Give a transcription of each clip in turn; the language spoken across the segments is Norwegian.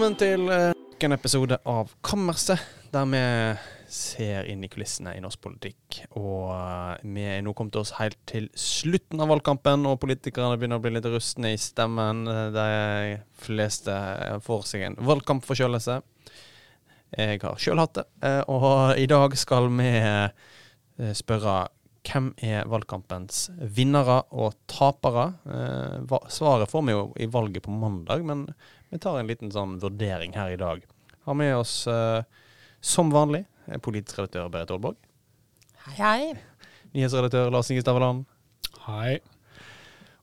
Velkommen til eh, en episode av Kammerset, der vi ser inn i kulissene i norsk politikk. Og eh, vi er nå kommet oss helt til slutten av valgkampen, og politikerne begynner å bli litt rustne i stemmen. Eh, De fleste får seg en valgkampforkjølelse. Jeg har sjøl hatt det, og i dag skal vi spørre hvem er valgkampens vinnere og tapere? Svaret får vi jo i valget på mandag, men vi tar en liten sånn vurdering her i dag. Har med oss, eh, som vanlig, eh, politisk redaktør Berit Aalborg. Hei, hei. Nyhetsredaktør Lars Inge Staveland. Hei.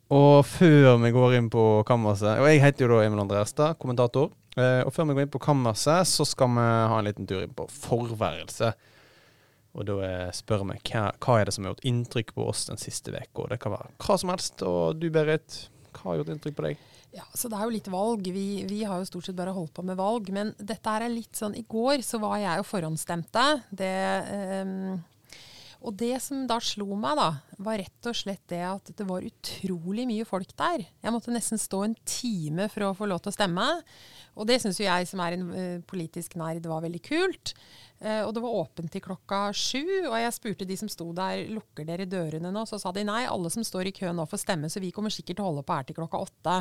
Og før vi går inn på kammerset Og jeg heter jo da Emil André Erstad, kommentator. Eh, og før vi går inn på kammerset, så skal vi ha en liten tur inn på forværelse. Og da eh, spør vi hva, hva er det som har gjort inntrykk på oss den siste uka. Det kan være hva som helst. Og du Berit, hva har gjort inntrykk på deg? Ja, så Det er jo litt valg. Vi, vi har jo stort sett bare holdt på med valg. Men dette er litt sånn I går så var jeg jo forhåndsstemte. Det, um, og det som da slo meg, da, var rett og slett det at det var utrolig mye folk der. Jeg måtte nesten stå en time for å få lov til å stemme. Og det syns jo jeg som er en eh, politisk nerd var veldig kult. Eh, og det var åpent til klokka sju, og jeg spurte de som sto der, lukker dere dørene nå? Så sa de nei, alle som står i kø nå får stemme, så vi kommer sikkert til å holde på her til klokka åtte.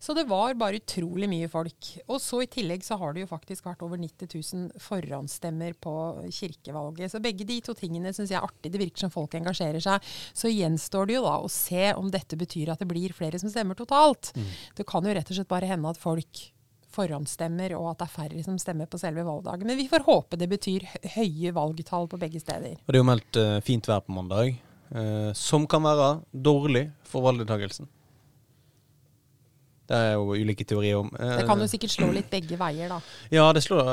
Så det var bare utrolig mye folk. Og så i tillegg så har det jo faktisk vært over 90 000 forhåndsstemmer på kirkevalget. Så begge de to tingene syns jeg er artig. Det virker som folk engasjerer seg. Så gjenstår det jo da å se om dette betyr at det blir flere som stemmer totalt. Det kan jo rett og slett bare hende at folk forhåndsstemmer, og at det er færre som stemmer på selve valgdagen. Men vi får håpe det betyr høye valgtall på begge steder. Og det er jo meldt uh, fint vær på mandag, uh, som kan være dårlig for valgdeltakelsen. Det er jo ulike teorier om. eh, Det kan jo sikkert slå litt begge veier, da. Ja, det slår,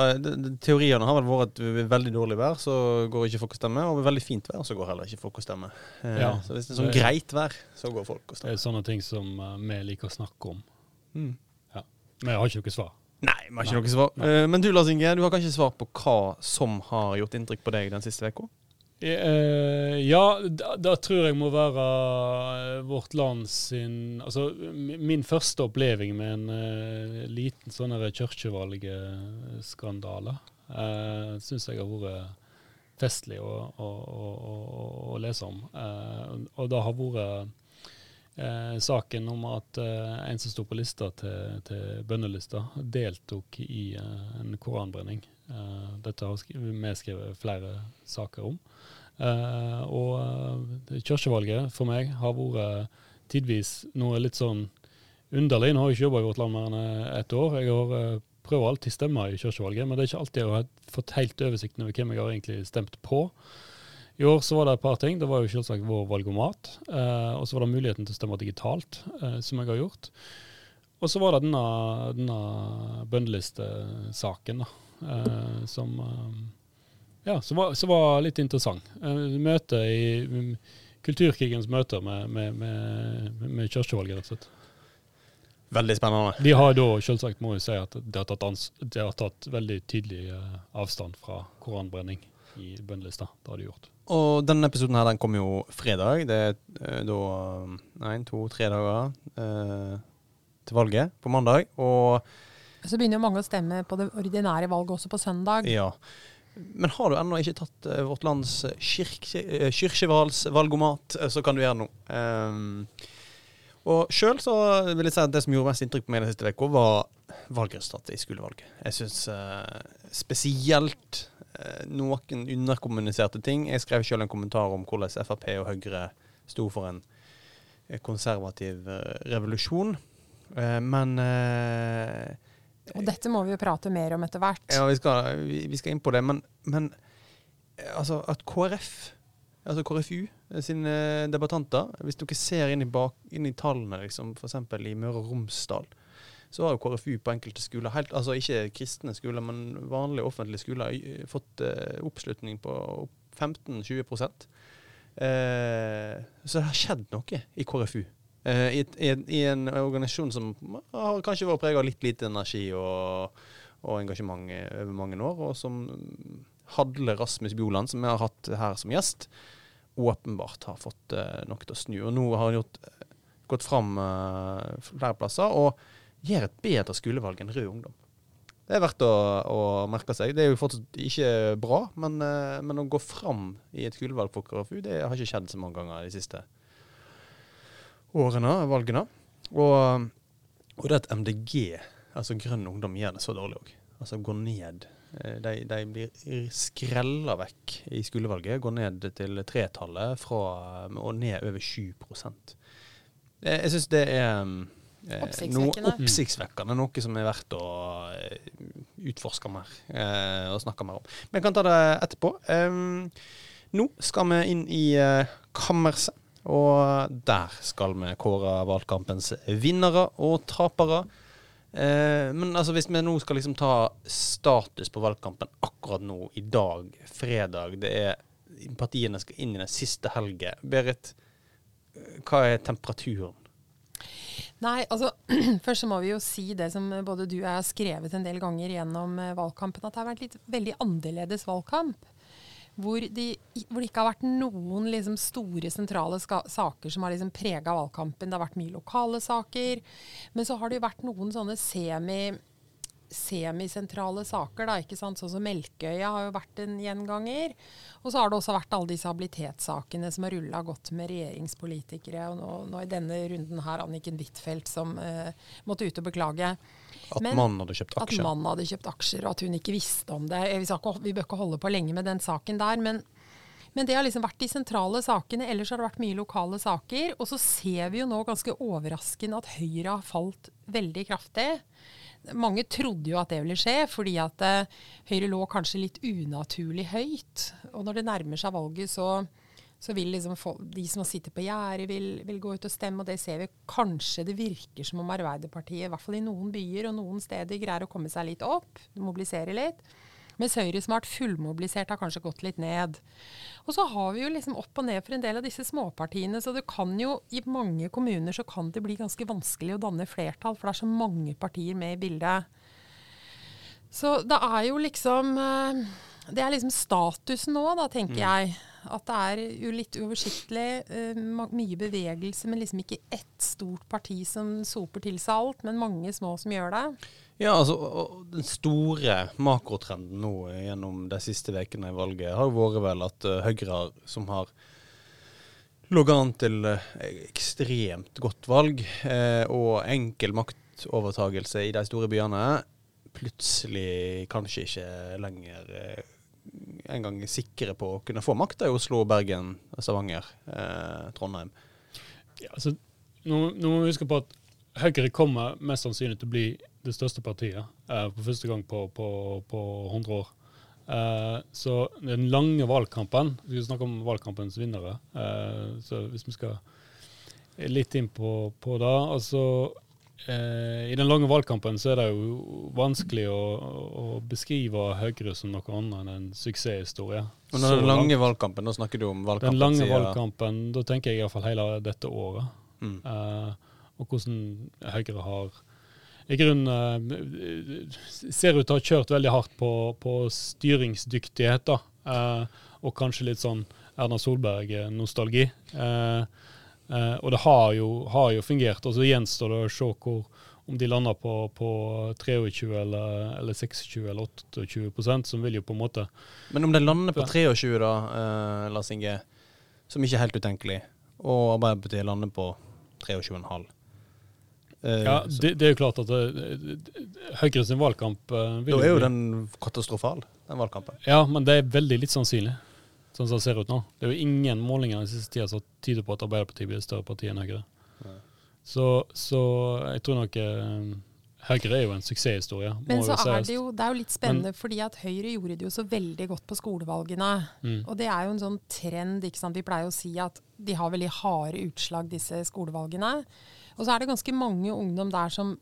teoriene har vel vært at ved veldig dårlig vær så går ikke folk og stemmer, og ved veldig fint vær så går heller ikke folk og stemmer. Ja, så hvis det er sånn greit vær, så går folk og Det er sånne ting som vi liker å snakke om. Mm. Men jeg har ikke noe svar. Nei, vi har ikke noe svar. Nei. Eh, men du Lars Inge, du har kanskje svar på hva som har gjort inntrykk på deg den siste uka? Eh, ja, da, tror jeg må være eh, vårt land sin Altså min første oppleving med en eh, liten sånn kirkevalgskandale uh, syns jeg har vært festlig å, å, å, å lese om. Uh, og det har vært eh, saken om at eh, en som sto på lista til, til bønnelista, deltok i eh, en koranbrenning. Eh, dette har vi skrevet flere saker om. Eh, og eh, kirkevalget for meg har vært tidvis noe litt sånn underlig. Nå har jeg ikke jobba i vårt land mer enn ett år. Jeg har prøver alltid å stemme i kirkevalget, men det er ikke alltid jeg har fått helt oversikten over hvem jeg har egentlig stemt på. I år så var det et par ting. Det var jo selvsagt vår valgomat. Eh, og så var det muligheten til å stemme digitalt, eh, som jeg har gjort. Og så var det denne, denne bøndelistesaken, da. Eh, som eh, ja, som var, som var litt interessant. Eh, møte i mm, Kulturkrigens møter med, med, med, med kirkevalget, rett og slett. Veldig spennende. De har da selvsagt må jeg si at de har tatt, de har tatt veldig tydelig eh, avstand fra koranbrenning i bøndelista. Det har de gjort. Og denne episoden her, den kommer jo fredag. Det er eh, da én, to, tre dager eh, til valget på mandag. Og Så begynner jo mange å stemme på det ordinære valget også på søndag. ja. Men har du ennå ikke tatt eh, vårt lands kirke, uh, kirkevalgsvalgomat, eh, så kan du gjøre noe. Um, og sjøl så vil jeg si at det som gjorde mest inntrykk på meg den siste uka, var valgresultatet i skolevalget. Jeg syns spesielt eh, noen underkommuniserte ting. Jeg skrev sjøl en kommentar om hvordan Frp og Høyre sto for en eh, konservativ eh, revolusjon. Eh, men eh, Og dette må vi jo prate mer om etter hvert. ja, vi skal, vi, skal inn på det, men, men eh, altså at KrF, altså KrFU eh, sine debattanter, hvis dere ser inn i, bak, inn i tallene, liksom, f.eks. i Møre og Romsdal, så har jo KrFU på enkelte skoler, helt, altså ikke kristne skoler, men vanlige offentlige skoler, fått eh, oppslutning på 15-20 eh, Så det har skjedd noe i KrFU. Eh, i, i, I en organisasjon som har kanskje vært preget av litt lite energi og, og engasjement over mange år, og som Hadle Rasmus Bjoland, som vi har hatt her som gjest, åpenbart har fått eh, noe til å snu. Og nå har han gjort, eh, gått fram eh, flere plasser og gjør et bedre skolevalg enn Rød Ungdom. Det er verdt å, å merke seg. Det er jo fortsatt ikke bra, men, eh, men å gå fram i et skolevalg for KrFU, det har ikke skjedd så mange ganger de siste årene, valgene. Og, og det at MDG, altså Grønn Ungdom, gjør det så dårlig òg. Altså går ned. Eh, De, de blir skrella vekk i skolevalget. Går ned til tretallet og ned over 7 Jeg, jeg syns det er eh, noe Oppsiktsvekkende. oppsiktsvekkende. Noe som er verdt å eh, utforske mer eh, og snakke mer om. Men jeg kan ta det etterpå. Eh, nå skal vi inn i eh, kammerset. Og der skal vi kåre valgkampens vinnere og tapere. Eh, men altså hvis vi nå skal liksom ta status på valgkampen akkurat nå, i dag, fredag Det er Partiene skal inn i den siste helgen. Berit, hva er temperaturen? Nei, altså Først så må vi jo si det som både du og jeg har skrevet en del ganger gjennom eh, valgkampen, at det har vært litt veldig annerledes valgkamp. Hvor, de, hvor det ikke har vært noen liksom, store, sentrale ska saker som har liksom, prega valgkampen. Det har vært mye lokale saker. Men så har det jo vært noen sånne semi semisentrale saker, da, ikke sant? sånn som Melkøya har jo vært en gjenganger. Og så har det også vært alle disse habilitetssakene som har rulla godt med regjeringspolitikere. Og nå, nå i denne runden her Anniken Huitfeldt som eh, måtte ut og beklage. At Men mannen hadde kjøpt At aksjer? mannen hadde kjøpt aksjer, og at hun ikke visste om det. Vi, ikke, vi bør ikke holde på lenge med den saken der. Men, men det har liksom vært de sentrale sakene. Ellers har det vært mye lokale saker. Og så ser vi jo nå ganske overraskende at Høyre har falt veldig kraftig. Mange trodde jo at det ville skje, fordi at eh, Høyre lå kanskje litt unaturlig høyt. Og når det nærmer seg valget, så, så vil liksom folk, de som sitter på gjerdet, vil, vil gå ut og stemme. Og det ser vi kanskje det virker som om Arbeiderpartiet, i hvert fall i noen byer og noen steder, greier å komme seg litt opp, mobilisere litt. Mens Høyre som har vært fullmobilisert, har kanskje gått litt ned. Og så har vi jo liksom opp og ned for en del av disse småpartiene. Så det kan jo i mange kommuner så kan det bli ganske vanskelig å danne flertall, for det er så mange partier med i bildet. Så det er jo liksom eh, Det er liksom statusen nå, da, tenker jeg. At det er jo litt uoversiktlig. eh, mye bevegelse, men liksom ikke ett stort parti som soper til seg alt, men mange små som gjør det. Ja, altså, Den store makrotrenden nå gjennom de siste ukene i valget har jo vært vel at eh, Høyre, som har ligget an til eh, ekstremt godt valg og enkel maktovertagelse i de store byene, plutselig kanskje ikke lenger engang sikre på å kunne få makta i Oslo, Bergen, Stavanger, eh, Trondheim. Ja, altså, nå, nå må vi huske på at Høyre kommer mest sannsynlig til å bli det største partiet eh, for første gang på, på, på 100 år. Eh, så den lange valgkampen Vi skal snakke om valgkampens vinnere. Eh, så hvis vi skal litt inn på, på det altså eh, I den lange valgkampen så er det jo vanskelig å, å beskrive Høyre som noe annet enn en suksesshistorie. Men den langt. lange valgkampen, da snakker du om valgkampen Den lange siden- valgkampen, da tenker jeg iallfall hele dette året. Mm. Eh, og hvordan Høyre har i grunnen eh, ser ut til å ha kjørt veldig hardt på, på styringsdyktighet. da, eh, Og kanskje litt sånn Erna Solberg-nostalgi. Eh, eh, og det har jo, har jo fungert. og Så gjenstår det å se hvor, om de lander på, på 23 eller, eller 26 eller 28% som vil jo på en måte Men om de lander på 23, da, eh, Lars Inge, som ikke er helt utenkelig, og Arbeiderpartiet lander på 23,5 eh, Ja, det, det er jo klart at Høyre sin valgkamp Da er jo den katastrofal, den valgkampen. Ja, men det er veldig litt sannsynlig, sånn som det ser ut nå. Det er jo ingen målinger den siste tida som tyder på at Arbeiderpartiet blir et større parti enn Høyre. Så, så jeg tror nok eh, Høyre er jo en suksesshistorie. Men så er det jo, det er jo litt spennende, fordi at Høyre gjorde det jo så veldig godt på skolevalgene. Mm. Og det er jo en sånn trend. ikke sant? Vi pleier å si at de har veldig harde utslag, disse skolevalgene. Og så er det ganske mange ungdom der som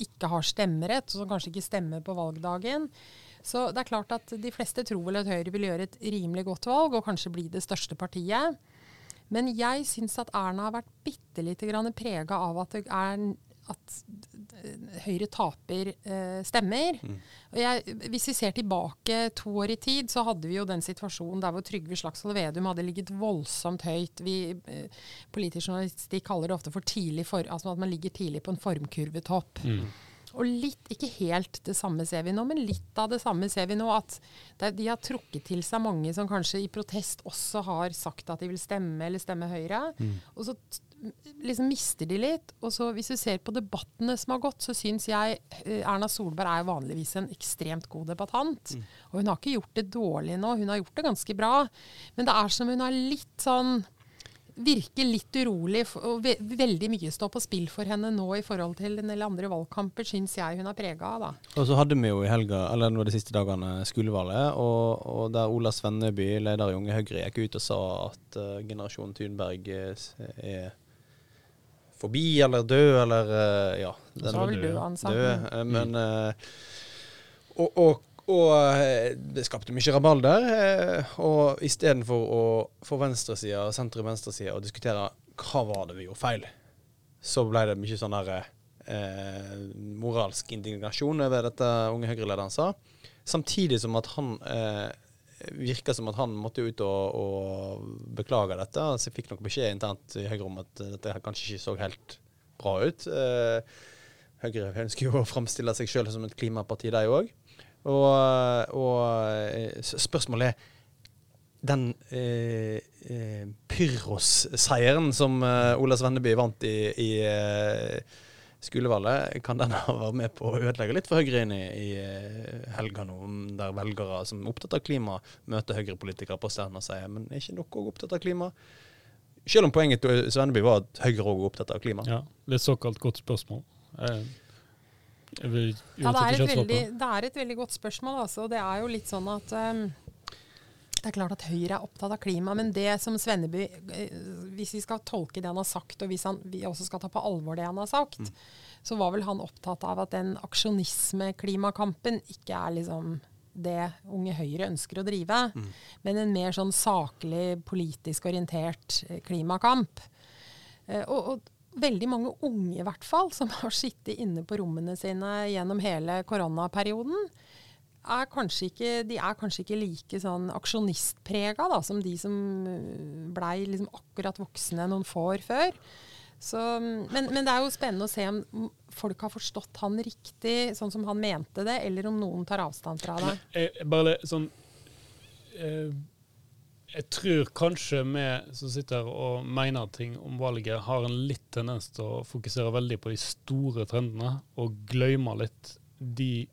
ikke har stemmerett, og som kanskje ikke stemmer på valgdagen. Så det er klart at de fleste tror vel at Høyre vil gjøre et rimelig godt valg, og kanskje bli det største partiet. Men jeg syns at Erna har vært bitte lite grann prega av at, det er, at Høyre taper eh, stemmer. Og jeg, hvis vi ser tilbake to år i tid, så hadde vi jo den situasjonen der hvor Trygve Slagsvold Vedum hadde ligget voldsomt høyt. Vi, eh, politisk journalistikk kaller det ofte for tidlig for, altså at man ligger tidlig på en formkurvetopp. Mm. Og litt, ikke helt det samme ser vi nå, men litt av det samme ser vi nå. At de har trukket til seg mange som kanskje i protest også har sagt at de vil stemme eller stemme Høyre. Mm. Og så liksom mister de litt. Og så hvis du ser på debattene som har gått, så syns jeg eh, Erna Solberg er vanligvis en ekstremt god debattant. Mm. Og hun har ikke gjort det dårlig nå, hun har gjort det ganske bra. Men det er som hun har litt sånn virker litt urolig, og ve veldig mye står på spill for henne nå i forhold til en del andre valgkamper, syns jeg hun er prega av. da. Og så hadde vi jo i helga, eller nå de siste dagene, skolevalget, og, og, der Ola Svenneby, leder i Unge Høyre, gikk ut og sa at uh, generasjonen Thunberg er forbi eller død, eller uh, ja. Den, så var vel død, han sa. Død, uh, og, og og eh, det skapte mye rabalder. Eh, og istedenfor å få venstresida, sentrum-venstresida, og diskutere hva var det vi gjorde feil, så ble det mye sånn der eh, moralsk indignasjon over dette unge Høyre-lederen sa. Samtidig som at han eh, virka som at han måtte ut og, og beklage dette. Så jeg fikk nok beskjed internt i Høyre om at dette kanskje ikke så helt bra ut. Eh, Høyre ønsker jo å framstille seg sjøl som et klimaparti, de òg. Og, og eh, spørsmålet er den eh, eh, Pyrrhos-seieren som eh, Ola Svenneby vant i, i eh, skolevalget, kan den ha vært med på å ødelegge litt for Høyre inn i, i eh, helga nå, der velgere som er opptatt av klima, møter Høyre-politikere på stedet og sier men er ikke òg opptatt av klima? Selv om poenget til Svenneby var at Høyre òg er opptatt av klima. Ja, et såkalt godt spørsmål. Eh, ja, det er, veldig, det er, et veldig, godt spørsmål. Altså. Det er jo litt sånn at um, det er klart at Høyre er opptatt av klima, men det som Svenneby eh, Hvis vi skal tolke det han har sagt, og hvis han, vi også skal ta på alvor det han har sagt, mm. så var vel han opptatt av at den aksjonisme-klimakampen ikke er liksom det Unge Høyre ønsker å drive, mm. men en mer sånn saklig, politisk orientert eh, klimakamp. Og, og veldig mange unge i hvert fall, som har sittet inne på rommene sine gjennom hele koronaperioden, er kanskje ikke, de er kanskje ikke like sånn aksjonistprega da, som de som øh, blei liksom akkurat voksne noen få år før. Så, men, men, det er jo spennende å se om folk har forstått han riktig, sånn som han mente det, eller om noen tar avstand fra det. Men, jeg, bare sånn eh, jeg tror kanskje vi som sitter og mener ting om valget, har en litt tendens til å fokusere veldig på de store trendene, og glemme litt de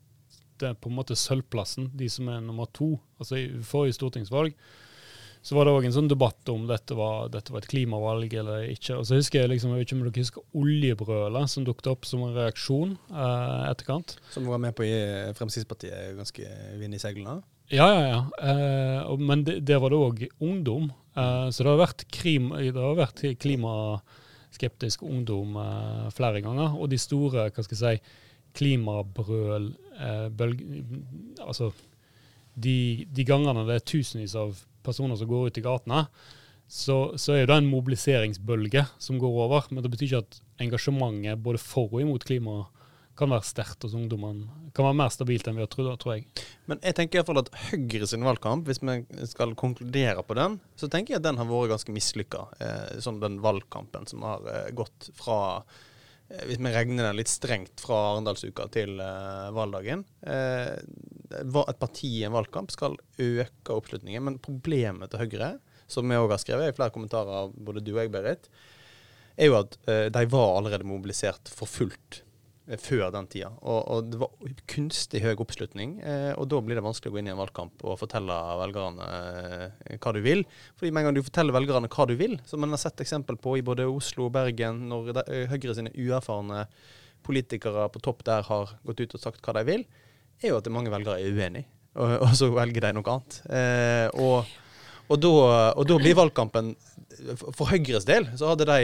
det er på en måte sølvplassen, de som er nummer to. Altså I forrige stortingsvalg så var det òg en sånn debatt om dette var, dette var et klimavalg eller ikke. Og så husker Jeg liksom, jeg vet ikke om dere husker oljebrølet som dukket opp som en reaksjon eh, etterkant. Som var med på å gi Fremskrittspartiet ganske vind i seilene? Ja, ja, ja. Eh, men det, der var det òg ungdom. Eh, så det har vært, krim, det har vært klimaskeptisk ungdom eh, flere ganger. Og de store hva skal jeg si, klimabrøl eh, Altså de, de, gangene det er tusenvis av personer som går ut i gatene, så, så er det en mobiliseringsbølge som går over. Men det betyr ikke at engasjementet både for og imot klima kan være sterkt hos ungdommene. Kan være mer stabilt enn vi har trodd, tror jeg. Men jeg tenker i hvert fall at Høyre sin valgkamp, hvis vi skal konkludere på den, så tenker jeg at den har vært ganske mislykka. Eh, sånn den valgkampen som har eh, gått fra eh, hvis vi regner den litt strengt fra Arendalsuka til eh, valgdagen. Eh, et parti i en valgkamp skal øke oppslutningen, men problemet til Høyre, som vi òg har skrevet i flere kommentarer både du og jeg, Berit, er jo at de var allerede mobilisert for fullt før den tida. Og, og, det var kunstig høy oppslutning. Eh, og da blir det vanskelig å gå inn i en valgkamp og fortelle velgerne eh, hva du vil. Fordi med en gang du forteller velgerne hva du vil, som man har sett eksempel på i både Oslo og Bergen, når de, eh, Høyre sine uerfarne politikere på topp der har gått ut og sagt hva de vil, er jo at mange velgere er uenig. Og, og så velger de noe annet. Eh, og og da, og da, blir valgkampen For Høyres del så hadde de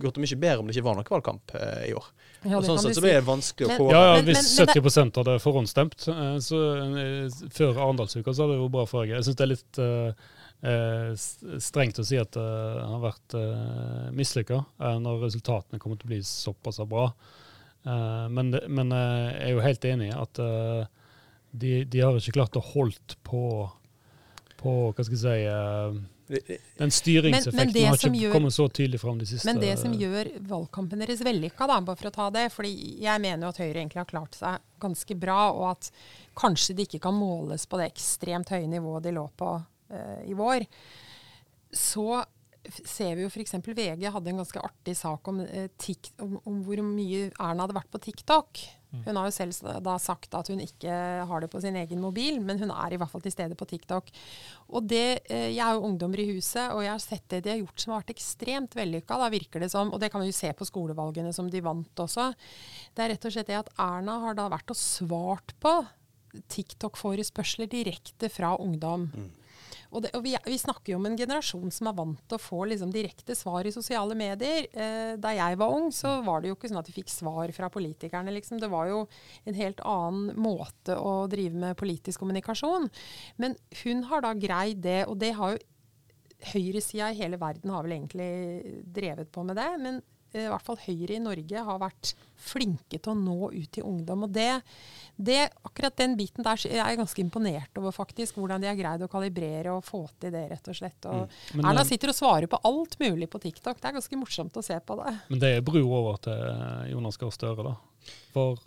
gjort det mye bedre om det ikke var noen valgkamp eh, i år. Ja, og sånn sett så blir det vanskelig å kåre. Ja, ja, Hvis 70 hadde forhåndsstemt eh, så, eh, før Arendalsuka, så hadde det vært bra for Høyre. Jeg syns det er litt uh, strengt å si at det uh, har vært uh, mislykka når resultatene kommer til å bli såpass bra. men, men jeg er jo helt enig i at de, de, har ikke klart å holdt på, på hva skal jeg si Den styringseffekten Men- men har ikke gjør- kommet så tydelig fram de siste Men det som gjør valgkampen deres vellykka, da, bare for å ta det fordi jeg mener jo at Høyre egentlig har klart seg ganske bra, og at kanskje de ikke kan måles på det ekstremt høye nivået de lå på uh, i vår, så ser vi jo f.eks. VG hadde en ganske artig sak om, uh, tik, om, om hvor mye Erna hadde vært på TikTok. Hun har jo selv da sagt at hun ikke har det på sin egen mobil, men hun er i hvert fall til stede på TikTok. Og det, eh, Jeg er jo ungdommer i huset, og jeg har sett det de har gjort som har vært ekstremt vellykka. Da virker det som, og det kan vi jo se på skolevalgene som de vant også. Det er rett og slett det at Erna har da vært og svart på TikTok-forespørsler direkte fra ungdom. Og, det, og vi, vi snakker jo om en generasjon som er vant til å få liksom, direkte svar i sosiale medier. Eh, da jeg var ung, så var det jo ikke sånn at vi fikk svar fra politikerne. Liksom. Det var jo en helt annen måte å drive med politisk kommunikasjon. Men hun har da greid det, og det har jo høyresida i hele verden har vel egentlig drevet på med det. Men i hvert fall Høyre i Norge har vært flinke til å nå ut til ungdom. Og det, det, akkurat den biten der er jeg ganske imponert over, faktisk. Hvordan de har greid å kalibrere og få til det, rett og slett. Og Men, Erna eh, sitter og svarer på alt mulig på TikTok. Det er ganske morsomt å se på det. Men det er bru over til eh, Jonas Gahr Støre, da. For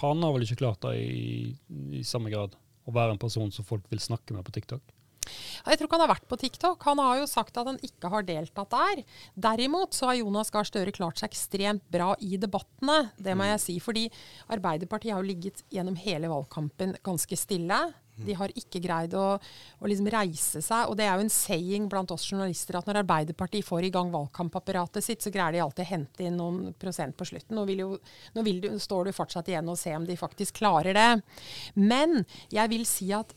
han har vel ikke klart det i, i samme grad å være en person som folk vil snakke med på TikTok. Jeg tror ikke han har vært på TikTok. Han har jo sagt at han ikke har deltatt der. Derimot så har Jonas Gahr Støre klart seg ekstremt bra i debattene. Det må jeg si. Fordi Arbeiderpartiet har jo ligget gjennom hele valgkampen ganske stille. De har ikke greid å, å liksom reise seg. Og det er jo en saying blant oss journalister at når Arbeiderpartiet får i gang valgkampapparatet sitt, så greier de alltid å hente inn noen prosent på slutten. Nå, vil jo, nå du, står du fortsatt igjen og ser om de faktisk klarer det. Men jeg vil si at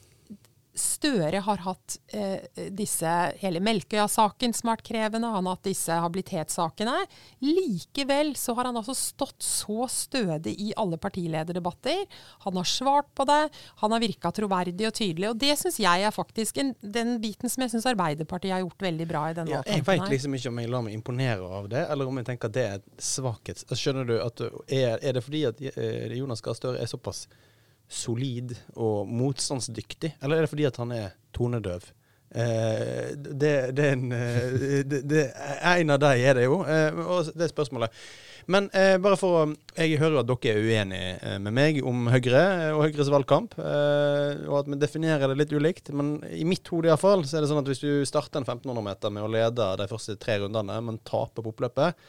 Støre har hatt eh, disse hele Melkøya-saken som har vært krevende, han har hatt disse habilitetssakene. Likevel så har han altså stått så stødig i alle partilederdebatter. Han har svart på det, han har virka troverdig og tydelig. Og det syns jeg er faktisk en, den biten som jeg syns Arbeiderpartiet har gjort veldig bra i denne Ja, jeg veit liksom ikke om jeg lar meg imponere av det, eller om jeg tenker at det er et svakhets... Altså, Skjønner du at er, er det fordi at eh, Jonas Gahr Støre er såpass solid og motstandsdyktig, eller er det fordi at han er tonedøv? Eh, det, det, er en, eh, det, det En av de er det jo, eh, og det er spørsmålet. Men eh, bare for å Jeg hører at dere er uenige eh, med meg om Høyre eh, og Høyres valgkamp, og at vi definerer det litt ulikt. Men i mitt hode iallfall så er det sånn at hvis du starter en 1500 meter med å lede de første tre rundene, men taper på oppløpet,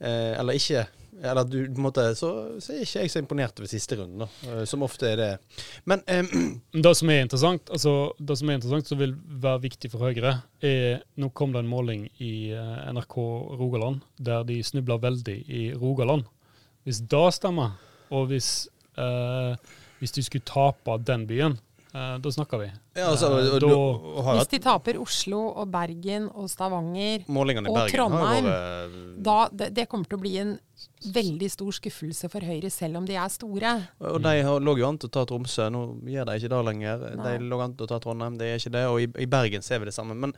eller ikke eller du, på en måte, så, så er ikke jeg så imponert over siste runden, da. eh, som ofte er det. Men eh, Det som er interessant, altså, det som er interessant som vil være viktig for Høyre, er Nå kom det en måling i eh, NRK Rogaland der de snubla veldig i Rogaland. Hvis det stemmer, og hvis, eh, hvis de skulle tape den byen, da snakker vi. ja, altså, Eh, da- har Hvis de taper Oslo og Bergen og Stavanger målingene og Bergen Trondheim, vært da, det, det kommer til å bli en veldig stor skuffelse for Høyre, selv om de er store. Og de lå jo an til å ta Tromsø, nå gjør de ikke det lenger. Nei. De lå an til å ta Trondheim, det gjør ikke det. Og i, i Bergen ser vi det samme. Men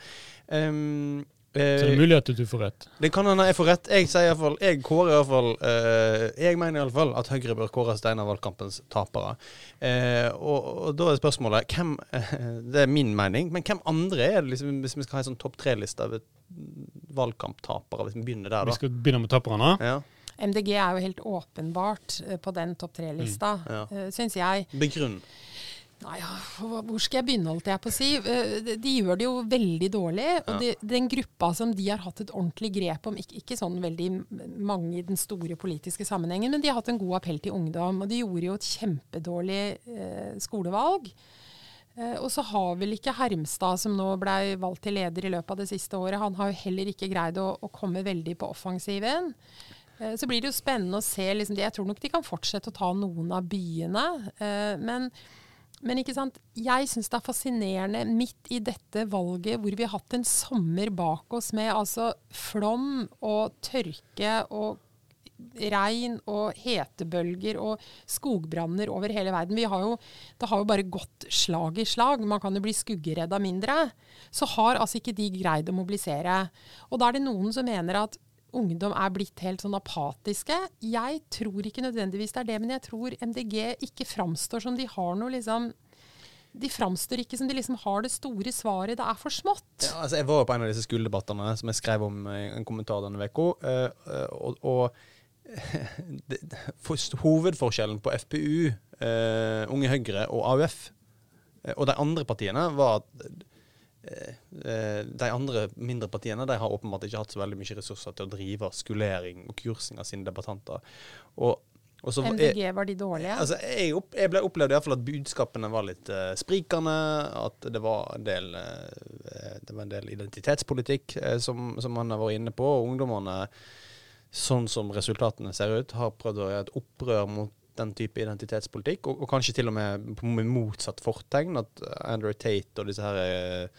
ehm, Så det eh, er mulig at du får rett. det kan hende jeg får rett. Jeg sier i hvert fall, jeg kårer i hvert fall eh, Jeg mener i alle fall at Høyre bør kåres til en av valgkampens tapere. Eh, og, og da er spørsmålet hvem Det er min mening, men hvem andre er det liksom, hvis vi skal ha en sånn topp tre-liste av valgkamptapere, hvis vi begynner der, da. Vi skal begynne med taperne. Ja. MDG er jo helt åpenbart eh, på den topp tre-lista, Mm, ja. eh, syns jeg. Begrunn. Nei, hvor skal jeg begynne, holdt jeg på å si. Eh, de- gjør det jo veldig dårlig. Og de, den gruppa som de har hatt et ordentlig grep om, ikke, ikke sånn veldig mange i den store politiske sammenhengen, men de har hatt en god appell til ungdom. Og de gjorde jo et kjempedårlig eh, skolevalg. Eh, og så har vel ikke Hermstad, som nå blei valgt til leder i løpet av det siste året, han har jo heller ikke greid å, å komme veldig på offensiven. Eh, Så blir det jo spennende å se. Liksom, jeg tror nok de kan fortsette å ta noen av byene. eh, Men, men ikke sant? jeg syns det er fascinerende midt i dette valget hvor vi har hatt en sommer bak oss med altså flom og tørke og regn og hetebølger og skogbranner over hele verden. Har jo, det har jo bare gått slag i slag. Man kan jo bli skuggeredd av mindre. Så har altså ikke de greid å mobilisere. Og da er det noen som mener at ungdom er blitt helt sånn apatiske. Jeg tror ikke nødvendigvis det er det, men jeg tror MDG ikke framstår som de har noe liksom de framstår ikke som de liksom har det store svaret. Det er for smått. Ja, altså jeg var på en av disse skoledebattene som jeg skrev om i en kommentar denne uka. Uh, og, og hovedforskjellen på FPU, uh, Unge Høyre og AUF og de andre partiene var at de andre mindre partiene de har åpenbart ikke hatt så veldig mye ressurser til å drive skulering og kursing av sine debattanter. Og MDG var de dårlige? Altså, jeg, opp, jeg ble opplevd iallfall at budskapene var litt uh, sprikende. At det var en del, uh, det var en del identitetspolitikk uh, som, som man har vært inne på. Og ungdommene, sånn som resultatene ser ut, har prøvd å gjøre et opprør mot den type identitetspolitikk. Og, og kanskje til og med med motsatt fortegn. At Andrew Tate og disse her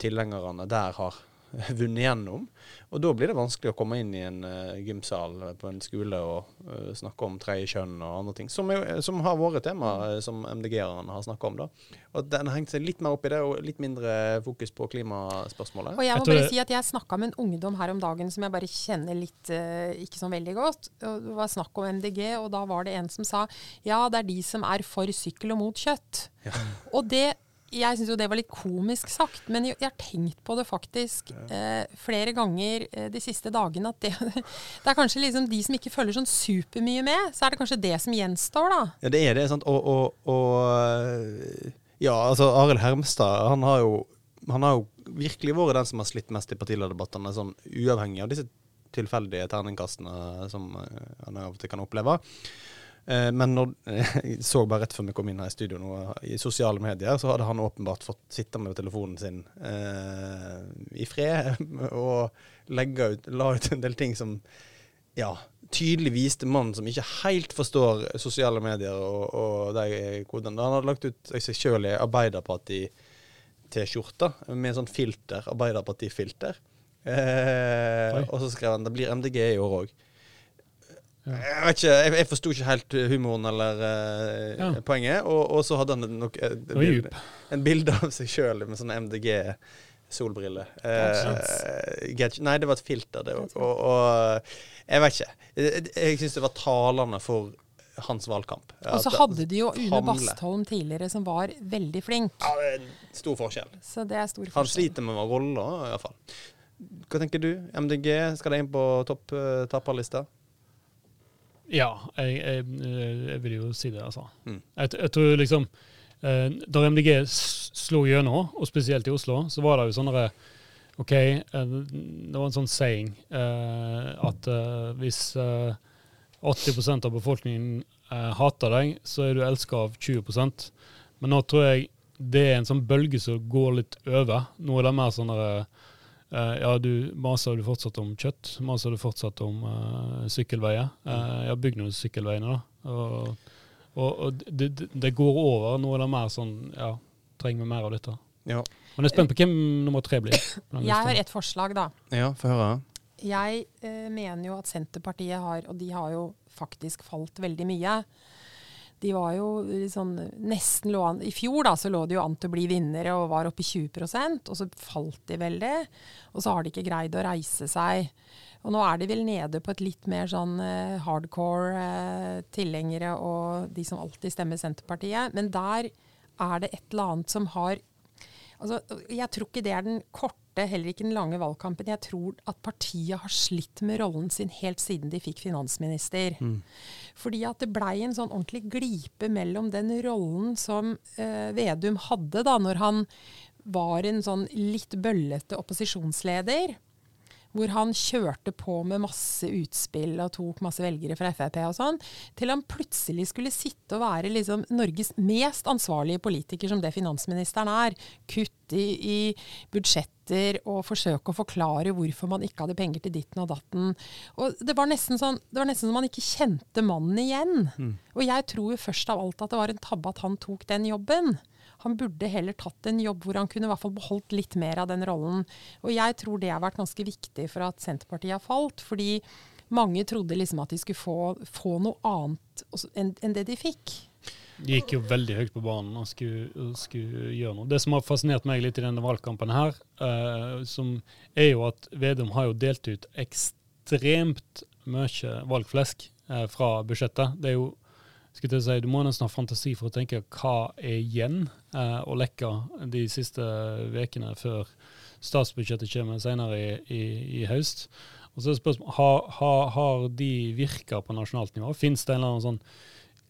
tilhengerne der har vunnet gjennom. Og da blir det vanskelig å komme inn i en uh, gymsal på en skole og uh, snakke om tredje kjønn og andre ting, som, er, som har vært tema uh, som MDG-erne har snakka om. da. Og Den har hengt seg litt mer opp i det, og litt mindre fokus på klimaspørsmålet. Og Jeg må bare si at jeg snakka med en ungdom her om dagen som jeg bare kjenner litt ikke sånn veldig godt. Det var snakk om MDG, og da var det en som sa ja, det er de som er for sykkel og mot kjøtt. Ja. Og det jeg syns jo det var litt komisk sagt, men jeg, har tenkt på det faktisk eh, flere ganger eh, de siste dagene. At det, det, er kanskje liksom de som ikke følger sånn supermye med, så er det kanskje det som gjenstår, da. Ja, det er det. sant. Og, og, og ja, altså Arild Hermstad, han har, jo, han har jo virkelig vært den som har slitt mest i partilederdebattene, sånn uavhengig av disse tilfeldige terningkastene som eh, han av og til kan oppleve. Eh, men når, jeg så bare rett før vi kom inn her i studio nå, i sosiale medier, så hadde han åpenbart fått sitte med telefonen sin eh, i fred og ut, la ut en del ting som ja, tydelig viste mannen som ikke helt forstår sosiale medier og, og de kodene. Han hadde lagt ut seg sjøl i Arbeiderparti-T-skjorta med sånn filter, Arbeiderparti-filter. Eh, og så skrev han det blir MDG i år òg. Jeg vet ikke, jeg, jeg forsto ikke helt humoren eller uh, ja. poenget. Og, og, så hadde han nok et, et bilde, en bilde av seg sjøl med sånne MDG-solbriller. Uh, nei, det var et filter, det òg. Og, og, jeg vet ikke. Jeg, jeg syns det var talende for hans valgkamp. Og så hadde de jo Une Bastholm tidligere, som var veldig flink. Ja, det er stor forskjell. Så det er stor forskjell. Han sliter med roller, iallfall. Hva tenker du? MDG, skal det inn på topp uh, tapperlista? Ja, jeg, jeg, jeg, vil jo si det, altså. Mm. Jeg, jeg, tror liksom eh, Da MDG slo gjennom, og spesielt i Oslo, så var det jo sånne OK, eh, det var en sånn saying eh, at eh, hvis 80 eh, av befolkningen eh, hater deg, så er du elska av 20% Men nå tror jeg det er en sånn bølge som går litt over. Nå er det mer sånn ja, du maser du fortsatt om kjøtt? Maser du fortsatt om uh, sykkelveier? Uh, ja, bygg noen sykkelveiene, da. Og, og, og det, det, går over. Nå er det mer sånn Ja, trenger vi mer av dette? Ja. Men jeg er spent på hvem nummer tre blir. Jeg har et forslag, da. Ja, få høre. Jeg mener jo at Senterpartiet har, og de har jo faktisk falt veldig mye de var jo sånn nesten an I fjor da, så lå de jo an til å bli vinnere og var oppe i 20% og så falt de veldig. Og så har de ikke greid å reise seg. Og nå er de vel nede på et litt mer sånn uh, hardcore uh, tilhengere og de som alltid stemmer Senterpartiet. Men der er det et eller annet som har Altså, jeg tror ikke det er den korte, heller ikke den lange valgkampen. Jeg tror at partiet har slitt med rollen sin helt siden de fikk finansminister. Mm. Fordi at det blei en sånn ordentlig glipe mellom den rollen som eh, Vedum hadde da når han var en sånn litt bøllete opposisjonsleder, hvor han kjørte på med masse utspill og tok masse velgere fra Frp og sånn, til han plutselig skulle sitte og være liksom Norges mest ansvarlige politiker, som det finansministeren er. Kutt i, i budsjetter og forsøke å forklare hvorfor man ikke hadde penger til ditten og datten. Og det var nesten sånn, det var nesten som man ikke kjente mannen igjen. Mm. Og jeg tror jo først av alt at det var en tabbe at han tok den jobben. Han burde heller tatt en jobb hvor han kunne i hvert fall beholdt litt mer av den rollen. Og jeg tror det har vært ganske viktig for at Senterpartiet har falt. fordi mange trodde liksom at de skulle få, få noe annet enn, det de fikk. De gikk jo veldig høyt på banen og skulle, skulle, gjøre noe. Det som har fascinert meg litt i denne valgkampen her, eh, som er jo at Vedum har jo delt ut ekstremt mye valgflesk eh, fra budsjettet. Det er jo skulle jeg si, Du må nesten ha fantasi for å tenke hva er igjen eh, å lekke de siste ukene før statsbudsjettet kommer senere i, i, i høst. Og så er spørsmålet, har, har, har de virka på nasjonalt nivå? Fins det en eller annen sånn